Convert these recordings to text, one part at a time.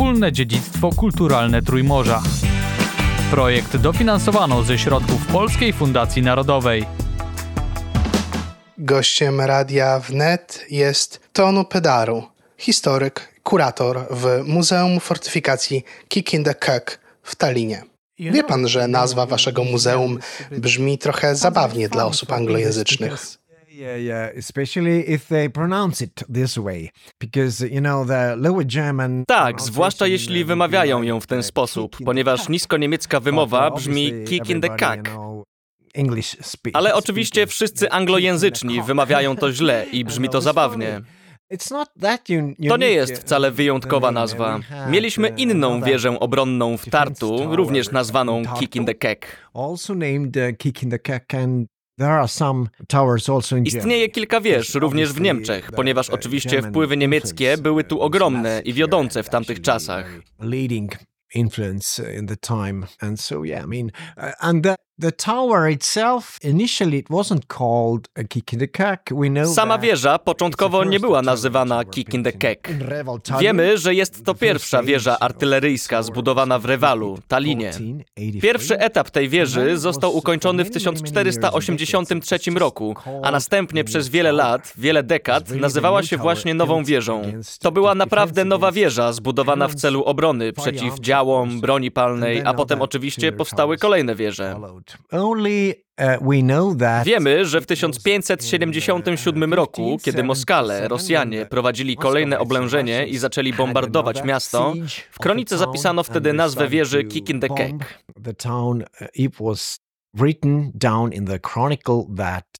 wspólne dziedzictwo kulturalne Trójmorza. Projekt dofinansowano ze środków Polskiej Fundacji Narodowej. Gościem Radia Wnet jest Tonu Pedaru, historyk, kurator w Muzeum Fortyfikacji Kick in the Kök w Tallinie. Wie pan, że nazwa waszego muzeum brzmi trochę zabawnie dla osób anglojęzycznych. Yeah, yeah, especially if they pronounce it this way, because you know the lower German. Tak, zwłaszcza jeśli wymawiają ją w ten sposób, ponieważ nisko-niemiecka wymowa brzmi kick in the cack. Ale oczywiście wszyscy anglojęzyczni wymawiają to źle i brzmi to zabawnie. To nie jest wcale wyjątkowa nazwa. Mieliśmy inną wieżę obronną w Tartu, również nazwaną Kick in the Cack. Istnieje kilka wież, również w Niemczech, ponieważ oczywiście wpływy niemieckie były tu ogromne i wiodące w tamtych czasach. The tower itself, initially it wasn't called a kick in the. We know Sama wieża początkowo nie była nazywana Kick in the Cack. Wiemy, że jest to pierwsza wieża artyleryjska zbudowana w Rewalu, Tallinie. Pierwszy etap tej wieży został ukończony w 1483 roku, a następnie przez wiele lat, wiele dekad nazywała się właśnie nową wieżą. To była naprawdę nowa wieża zbudowana w celu obrony przeciw działom, broni palnej, a potem oczywiście powstały kolejne wieże. Uh, Wiemy, że w 1577 roku, kiedy Moskale, Rosjanie, prowadzili kolejne oblężenie i zaczęli bombardować miasto, w kronice zapisano wtedy nazwę wieży Kick in the Cake. written down in the chronicle that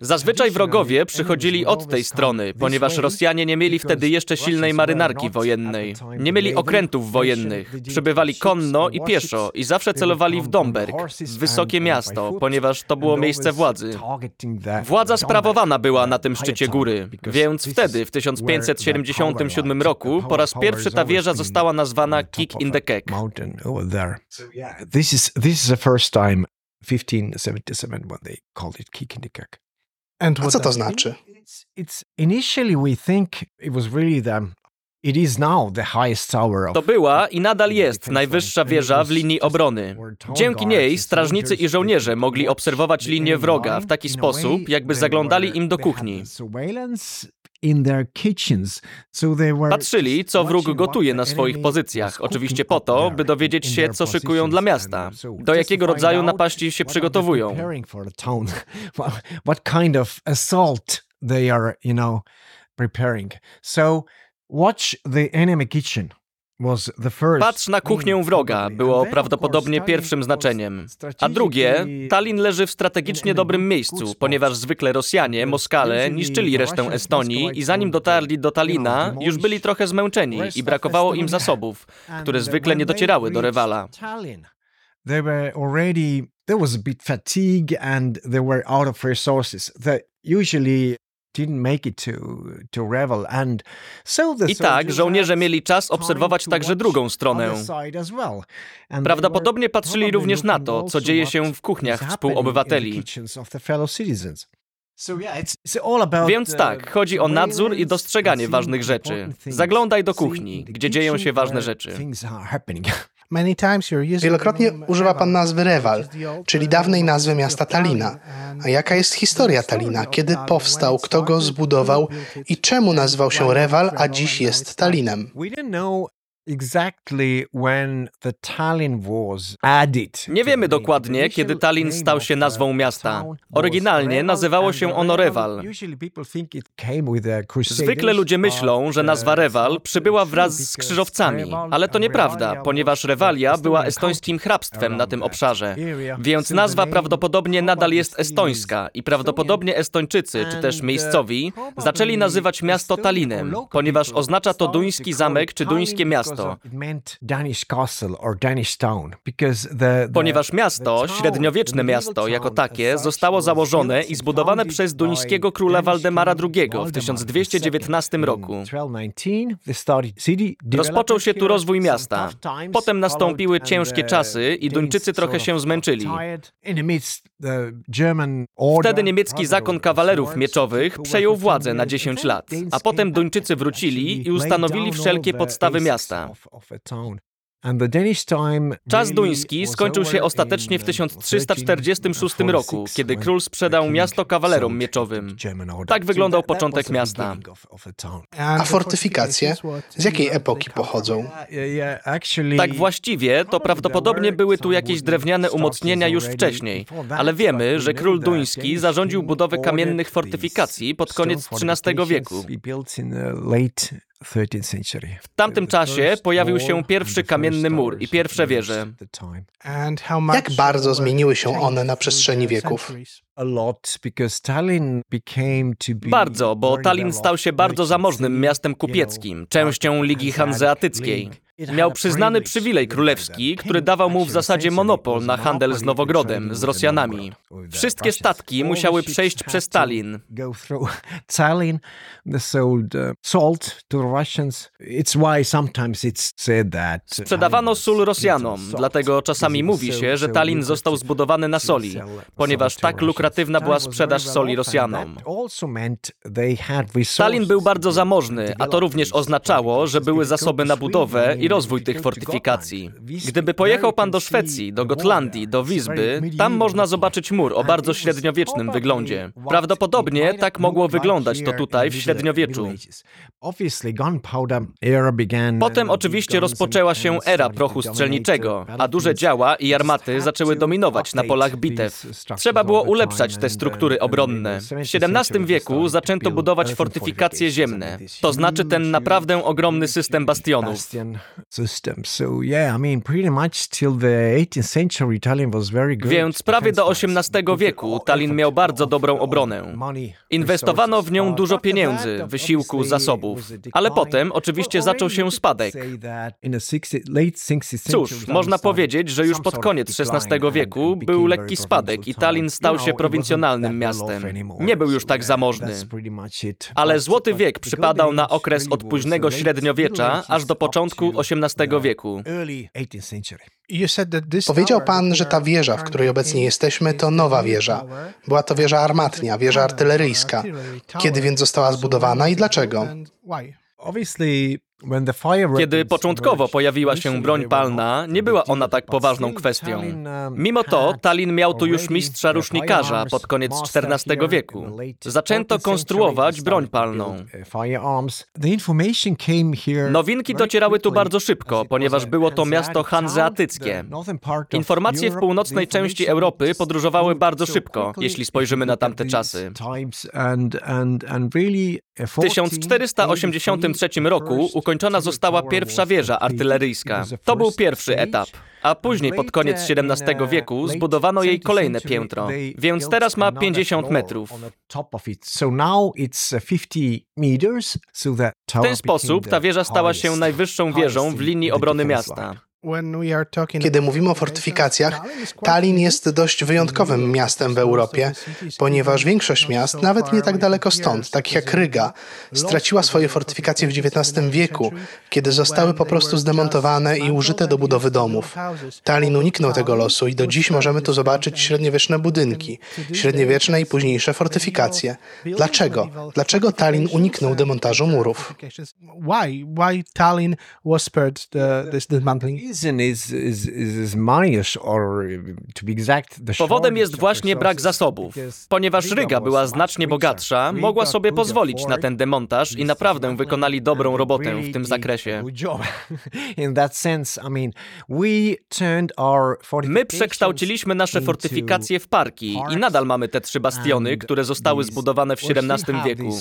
Zazwyczaj wrogowie przychodzili od tej strony, ponieważ Rosjanie nie mieli wtedy jeszcze silnej marynarki wojennej. Nie mieli okrętów wojennych. Przybywali konno i pieszo i zawsze celowali w Domberg, w wysokie miasto, ponieważ to było miejsce władzy. Władza sprawowana była na tym szczycie góry, więc wtedy, w 1577 roku, po raz pierwszy ta wieża została nazwana Kick in the Cake. This is this is the first time 1577 when they called it kick in the cack. And A co to znaczy? It's, it's initially we think it was really the It is now the highest tower of to była i nadal jest najwyższa wieża w linii obrony. Dzięki niej strażnicy i żołnierze mogli obserwować linię wroga w taki sposób, jakby zaglądali im do kuchni. Patrzyli, co wróg gotuje na swoich pozycjach, oczywiście po to, by dowiedzieć się, co szykują dla miasta, do jakiego rodzaju napaści się przygotowują. What kind of assault they are, you know, preparing. So watch the enemy kitchen. Patrz na kuchnię wroga było prawdopodobnie pierwszym znaczeniem. A drugie, Tallin leży w strategicznie dobrym miejscu, ponieważ zwykle Rosjanie, Moskale, niszczyli resztę Estonii i zanim dotarli do Talina, już byli trochę zmęczeni i brakowało im zasobów, które zwykle nie docierały do rywala. They were already there was a bit fatigue and they were out of resources. That usually i tak żołnierze mieli czas obserwować także drugą stronę. Prawdopodobnie patrzyli również na to, co dzieje się w kuchniach współobywateli. Więc tak, chodzi o nadzór i dostrzeganie ważnych rzeczy. Zaglądaj do kuchni, gdzie dzieją się ważne rzeczy. Wielokrotnie używa pan nazwy Rewal, czyli dawnej nazwy miasta Talina. A jaka jest historia Talina? Kiedy powstał, kto go zbudował i czemu nazywał się Rewal, a dziś jest Talinem? Nie wiemy dokładnie, kiedy Tallinn stał się nazwą miasta. Oryginalnie nazywało się ono Reval. Zwykle ludzie myślą, że nazwa Reval przybyła wraz z krzyżowcami, ale to nieprawda, ponieważ Rewalia była estońskim hrabstwem na tym obszarze. Więc nazwa prawdopodobnie nadal jest estońska i prawdopodobnie Estończycy, czy też miejscowi, zaczęli nazywać miasto Tallinem, ponieważ oznacza to duński zamek czy duńskie miasto miasto, ponieważ miasto, średniowieczne miasto jako takie, zostało założone i zbudowane przez duńskiego króla Waldemara II w Waldemar 1219 II. roku. In 1219, the started city Rozpoczął się tu rozwój miasta. Potem nastąpiły ciężkie czasy i Duńczycy trochę się zmęczyli. Wtedy niemiecki zakon kawalerów mieczowych przejął władzę 10 na years. 10 And lat, a potem Duńczycy wrócili i ustanowili wszelkie podstawy miasta. Czas duński skończył się ostatecznie w uh, 1346 roku, 1346, kiedy król sprzedał miasto kawalerom mieczowym. Tak wyglądał początek miasta. a fortyfikacje? Z jakiej epoki pochodzą? Tak właściwie, to prawdopodobnie były tu jakieś drewniane umocnienia już wcześniej, ale wiemy, że król duński zarządził budowę kamiennych fortyfikacji pod koniec XIII wieku. W tamtym czasie pojawił się pierwszy kamienny mur i pierwsze wieże. Jak bardzo zmieniły się one na przestrzeni wieków? Bardzo, bo Tallinn stał się bardzo zamożnym miastem kupieckim, częścią Ligi Hanzeatyckiej. Miał przyznany przywilej królewski, który dawał mu w zasadzie monopol na handel z Nowogrodem, z Rosjanami. Wszystkie statki musiały przejść przez sold uh, Sprzedawano sól Rosjanom, dlatego czasami mówi się, że Tallinn został zbudowany na soli, ponieważ tak lukratywna była sprzedaż soli Rosjanom. Tallinn był bardzo zamożny, a to również oznaczało, że były zasoby na budowę i rozwój tych fortyfikacji. Gdyby pojechał pan do Szwecji, do Gotlandii, do Wisby, tam można zobaczyć mur o bardzo średniowiecznym wyglądzie. Prawdopodobnie tak mogło wyglądać to tutaj w średniowieczu. Potem oczywiście rozpoczęła się era prochu strzelniczego, a duże działa i armaty zaczęły dominować na polach bitew. Trzeba było ulepszać te struktury obronne. W XVII wieku zaczęto budować fortyfikacje ziemne, to znaczy ten naprawdę ogromny system bastionów. Więc prawie do XVIII wieku Tallinn miał bardzo dobrą obronę. Inwestowano w nią dużo pieniędzy, wysiłku, zasobów, ale potem oczywiście zaczął się spadek. Cóż, można powiedzieć, że już pod koniec XVI wieku był lekki spadek i Tallinn stał się prowincjonalnym miastem. Nie był już tak zamożny. Ale Złoty Wiek przypadał na okres od późnego średniowiecza aż do początku XVIII wieku. Powiedział pan, że ta wieża, w której obecnie jesteśmy, to nowa wieża. Była to wieża armatnia, wieża artyleryjska. Kiedy więc została zbudowana i dlaczego? Kiedy początkowo pojawiła się broń palna, nie była ona tak poważną kwestią. Mimo to Tallinn miał tu już mistrza rusznikarza pod koniec XIV wieku. Zaczęto konstruować broń palną. Nowinki docierały tu bardzo szybko, ponieważ było to miasto hanzeatyckie. Informacje w północnej części Europy podróżowały bardzo szybko, jeśli spojrzymy na tamte czasy. W 1483 roku ukończona została pierwsza wieża artyleryjska. To był pierwszy etap. A później pod koniec XVII wieku zbudowano jej kolejne piętro, więc teraz ma 50 metrów. W ten sposób ta wieża stała się najwyższą wieżą w linii obrony miasta. Kiedy mówimy o fortyfikacjach, Tallinn jest dość wyjątkowym miastem w Europie, ponieważ większość miast, nawet nie tak daleko stąd, takich jak Ryga, straciła swoje fortyfikacje w XIX wieku, kiedy zostały po prostu zdemontowane i użyte do budowy domów. Tallinn uniknął tego losu i do dziś możemy tu zobaczyć średniowieczne budynki, średniowieczne i późniejsze fortyfikacje. Dlaczego? Dlaczego Tallinn uniknął demontażu murów? Why? Why Tallinn was spared this dismantling? Powodem jest właśnie brak zasobów. Ponieważ Ryga była znacznie bogatsza, mogła sobie pozwolić na ten demontaż i naprawdę wykonali dobrą robotę w tym zakresie. My przekształciliśmy nasze fortyfikacje w parki i nadal mamy te trzy bastiony, które zostały zbudowane w XVII wieku.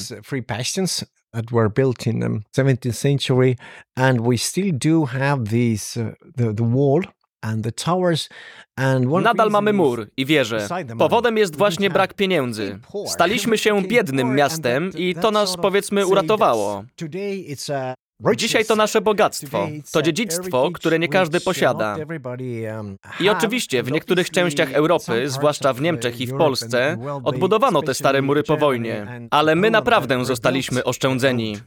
That were built in the 17th century, and we still do have these uh, the, the wall and the towers. And one Nadal mamy mur i wieże. Powodem jest właśnie brak pieniędzy. Staliśmy się biednym miastem i to nas powiedzmy uratowało. Dzisiaj to nasze bogactwo. To dziedzictwo, które nie każdy posiada. I oczywiście w niektórych częściach Europy, zwłaszcza w Niemczech i w Polsce, odbudowano te stare mury po wojnie. Ale my naprawdę zostaliśmy oszczędzeni.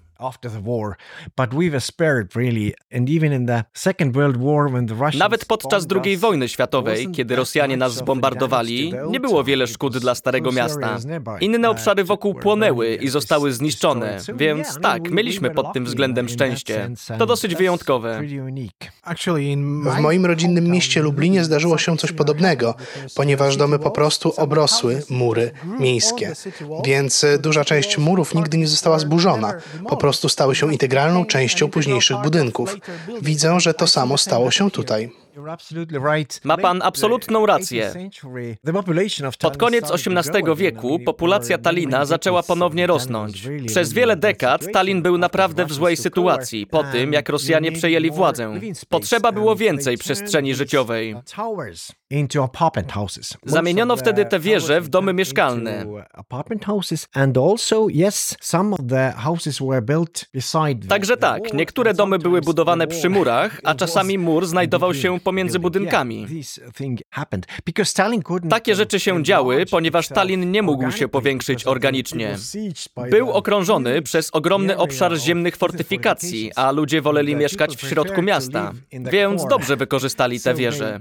Nawet podczas II wojny światowej, kiedy Rosjanie nas zbombardowali, nie było wiele szkód dla Starego Miasta. Inne obszary wokół płonęły i zostały zniszczone, więc tak, mieliśmy pod tym względem szczęście. To dosyć wyjątkowe. W moim rodzinnym mieście Lublinie zdarzyło się coś podobnego, ponieważ domy po prostu obrosły mury miejskie. Więc e, duża część murów nigdy nie została zburzona. Po prostu stały się integralną częścią późniejszych budynków. Widzę, że to samo stało się tutaj. Ma pan absolutną rację. Pod koniec XVIII wieku populacja Talina zaczęła ponownie rosnąć. Przez wiele dekad Tallin był naprawdę w złej sytuacji po tym, jak Rosjanie przejęli władzę. Potrzeba było więcej przestrzeni życiowej. Zamieniono wtedy te wieże w domy mieszkalne. Także tak, niektóre domy były budowane przy murach, a czasami mur znajdował się pomiędzy budynkami. Takie rzeczy się działy, ponieważ Tallin nie mógł się powiększyć organicznie. Był okrążony przez ogromny obszar ziemnych fortyfikacji, a ludzie woleli mieszkać w środku miasta, więc dobrze wykorzystali te wieże.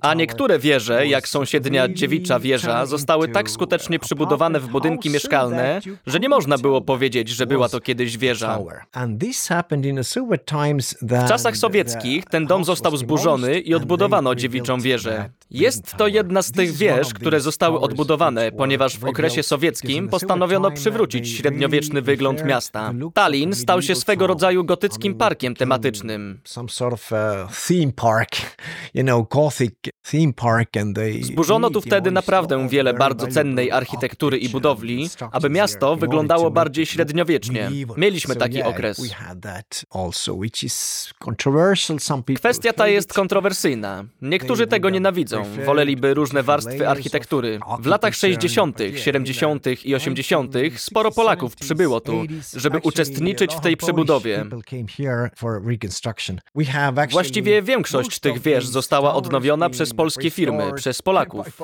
A niektóre wieże, jak sąsiednia dziewicza wieża, zostały tak skutecznie przybudowane w budynki mieszkalne, że nie można było powiedzieć, że była to kiedyś wieża. W czasach sowieckich ten dom został zburzony i odbudowano dziewiczą wieżę. Jest to jedna z tych wież, które zostały odbudowane, ponieważ w okresie sowieckim postanowiono przywrócić średniowieczny wygląd miasta. Tallin stał się swego rodzaju gotyckim parkiem tematycznym. Zburzono tu wtedy naprawdę wiele bardzo cennej architektury i budowli, aby miasto wyglądało bardziej średniowiecznie. Mieliśmy taki okres. Kwestia ta jest kontrowersyjna. Niektórzy tego nienawidzą. Woleliby różne warstwy architektury. W latach 60., 70. i 80. sporo Polaków przybyło tu, żeby uczestniczyć w tej przebudowie. Właściwie większość tych wież została odnowiona przez polskie firmy, przez Polaków.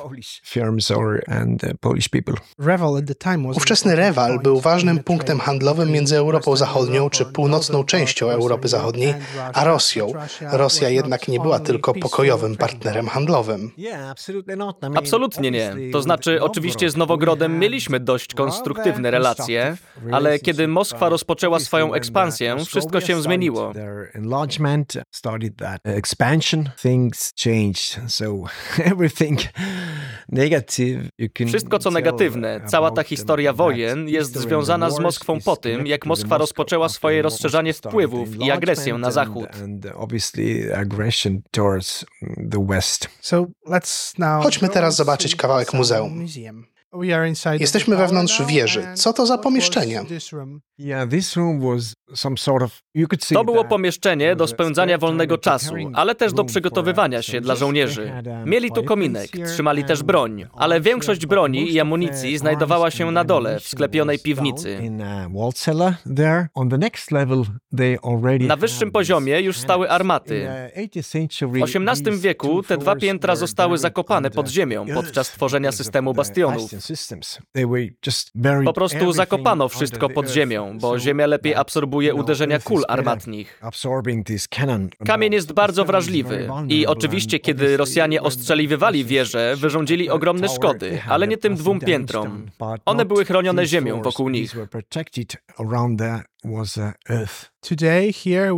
Ówczesny Rewal był ważnym punktem handlowym między Europą Zachodnią czy północną częścią Europy Zachodniej, a Rosją. Rosja jednak nie była tylko pokojowym partnerem handlowym. Absolutnie nie. To znaczy, oczywiście z Nowogrodem mieliśmy dość konstruktywne relacje, ale kiedy Moskwa rozpoczęła swoją ekspansję, wszystko się zmieniło. Wszystko co negatywne, cała ta historia wojen jest związana z Moskwą po tym, jak Moskwa rozpoczęła swoje rozszerzanie wpływów i agresję na Zachód. Chodźmy teraz zobaczyć kawałek muzeum. Jesteśmy wewnątrz wieży. Co to za pomieszczenie? To było pomieszczenie do spędzania wolnego czasu, ale też do przygotowywania się dla żołnierzy. Mieli tu kominek, trzymali też broń, ale większość broni i amunicji znajdowała się na dole, w sklepionej piwnicy. Na wyższym poziomie już stały armaty. W XVIII wieku te dwa piętra zostały zakopane pod ziemią podczas tworzenia systemu bastionów. Po prostu zakopano wszystko pod ziemią, bo ziemia lepiej absorbuje uderzenia kul armatnich. Kamień jest bardzo wrażliwy i oczywiście, kiedy Rosjanie ostrzeliwywali wieże, wyrządzili ogromne szkody, ale nie tym dwóm piętrom. One były chronione ziemią wokół nich.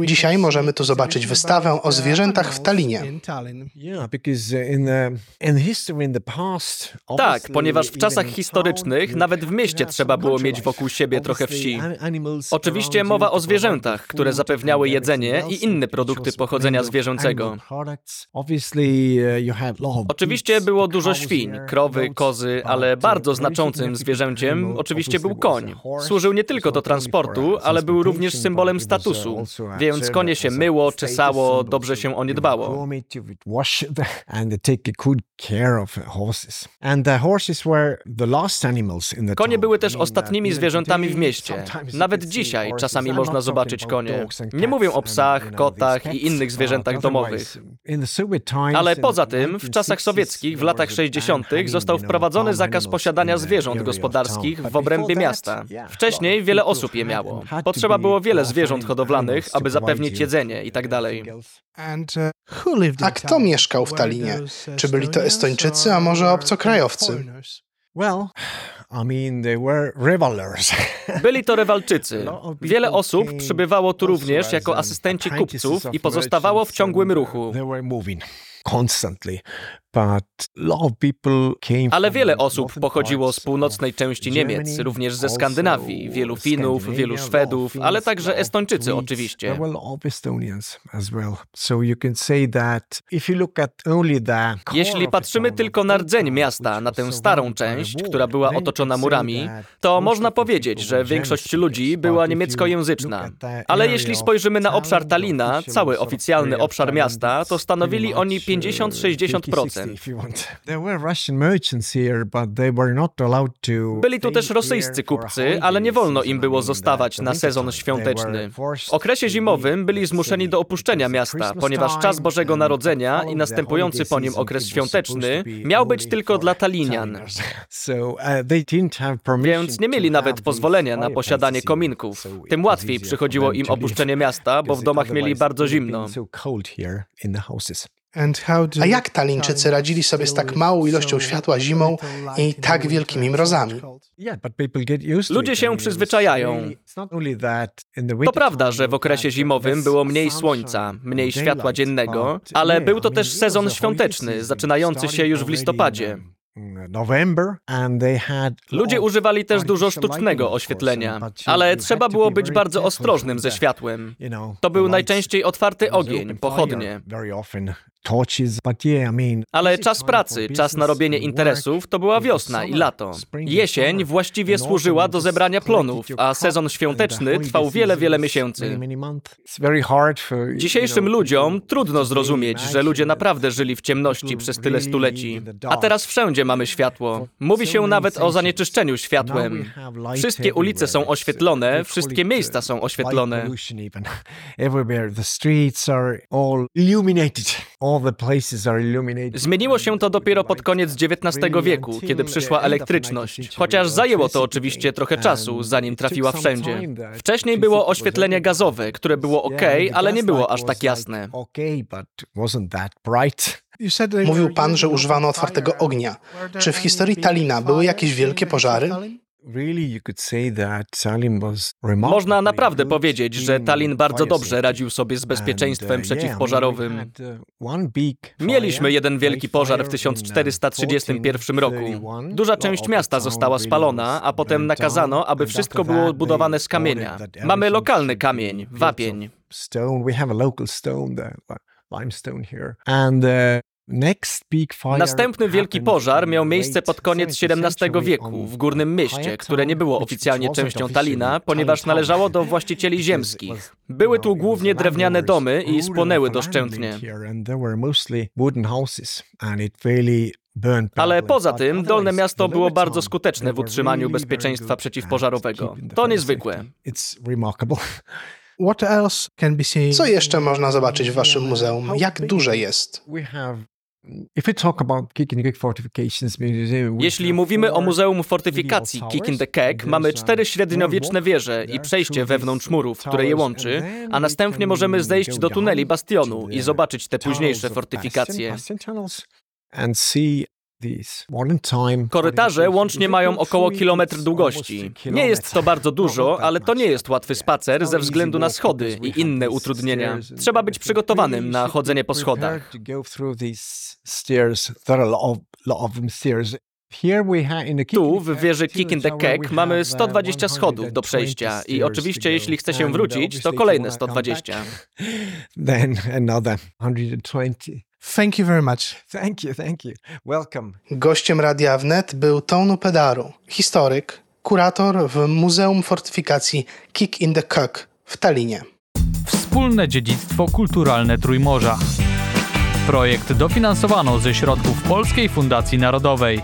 Dzisiaj możemy tu zobaczyć wystawę o zwierzętach w Tallinie. Tak, ponieważ w czasach historycznych nawet w mieście trzeba było mieć wokół siebie trochę wsi. Oczywiście mowa o zwierzętach, które zapewniały jedzenie i inne produkty pochodzenia zwierzęcego. Oczywiście było dużo świń, krowy, kozy, ale bardzo znaczącym zwierzęciem oczywiście był koń. Służył nie tylko do transportu, ale ale był również symbolem statusu, więc konie się myło, czesało, dobrze się o nie dbało. Konie były też ostatnimi zwierzętami w mieście. Nawet dzisiaj czasami można zobaczyć konie. Nie mówię o psach, kotach i innych zwierzętach domowych. Ale poza tym, w czasach sowieckich w latach 60. został wprowadzony zakaz posiadania zwierząt gospodarskich w obrębie miasta. Wcześniej wiele osób je miało. Potrzeba było wiele zwierząt hodowlanych, aby zapewnić jedzenie i tak dalej. A kto mieszkał w Talinie? Czy byli to Estończycy, a może obcokrajowcy? Byli to rewalczycy. Wiele osób przybywało tu również jako asystenci kupców i pozostawało w ciągłym ruchu. Constantly. Ale wiele osób pochodziło z północnej części Niemiec, również ze Skandynawii, wielu Finów, wielu Szwedów, ale także Estończycy oczywiście. Jeśli patrzymy tylko na rdzeń miasta, na tę starą część, która była otoczona murami, to można powiedzieć, że większość ludzi była niemieckojęzyczna. Ale jeśli spojrzymy na obszar Talina, cały oficjalny obszar miasta, to stanowili oni 50-60%. Byli tu też rosyjscy kupcy, ale nie wolno im było zostawać na sezon świąteczny. W okresie zimowym byli zmuszeni do opuszczenia miasta, ponieważ czas Bożego Narodzenia i następujący po nim okres świąteczny miał być tylko dla Talinian. Więc nie mieli nawet pozwolenia na posiadanie kominków. Tym łatwiej przychodziło im opuszczenie miasta, bo w domach mieli bardzo zimno. A jak Talińczycy radzili sobie z tak małą ilością światła zimą i tak wielkimi mrozami? Ludzie się przyzwyczajają. To prawda, że w okresie zimowym było mniej słońca, mniej światła dziennego, ale był to też sezon świąteczny, zaczynający się już w listopadzie. Ludzie używali też dużo sztucznego oświetlenia, ale trzeba było być bardzo ostrożnym ze światłem. To był najczęściej otwarty ogień, pochodnie. Ale czas pracy, czas na robienie interesów to była wiosna i lato. Jesień właściwie służyła do zebrania plonów, a sezon świąteczny trwał wiele, wiele miesięcy. Dzisiejszym ludziom trudno zrozumieć, że ludzie naprawdę żyli w ciemności przez tyle stuleci. A teraz wszędzie mamy światło. Mówi się nawet o zanieczyszczeniu światłem. Wszystkie ulice są oświetlone, wszystkie miejsca są oświetlone. Zmieniło się to dopiero pod koniec XIX wieku, kiedy przyszła elektryczność. Chociaż zajęło to oczywiście trochę czasu, zanim trafiła wszędzie. Wcześniej było oświetlenie gazowe, które było ok, ale nie było aż tak jasne. Mówił pan, że używano otwartego ognia. Czy w historii Talina były jakieś wielkie pożary? Można naprawdę powiedzieć, że Tallinn bardzo dobrze radził sobie z bezpieczeństwem przeciwpożarowym. Mieliśmy jeden wielki pożar w 1431 roku. Duża część miasta została spalona, a potem nakazano, aby wszystko było odbudowane z kamienia. Mamy lokalny kamień, wapień. Następny wielki pożar miał miejsce pod koniec XVII wieku w Górnym Mieście, które nie było oficjalnie częścią Talina, ponieważ należało do właścicieli ziemskich. Były tu głównie drewniane domy i spłonęły doszczętnie. Ale poza tym Dolne Miasto było bardzo skuteczne w utrzymaniu bezpieczeństwa przeciwpożarowego. To niezwykłe. Co jeszcze można zobaczyć w waszym muzeum? Jak duże jest? Jeśli mówimy o Muzeum Fortyfikacji Kick in the Keg, mamy cztery średniowieczne wieże i przejście wewnątrz murów, które je łączy, a następnie możemy zejść do tuneli bastionu i zobaczyć te późniejsze fortyfikacje. Korytarze łącznie mają około kilometr długości. Nie jest to bardzo dużo, ale to nie jest łatwy spacer ze względu na schody i inne utrudnienia. Trzeba być przygotowanym na chodzenie po schodach. Tu, w wieży Kick in the Keg, mamy 120 schodów do przejścia i oczywiście, jeśli chce się wrócić, to kolejne 120. Then another 120. Thank you very much. Thank you, thank you. Welcome. Gościem Radia Wnet był Tonu Pedaru, historyk, kurator w Muzeum Fortyfikacji Kick in the Kök w Tallinie. Wspólne dziedzictwo kulturalne Trójmorza. Projekt dofinansowano ze środków Polskiej Fundacji Narodowej.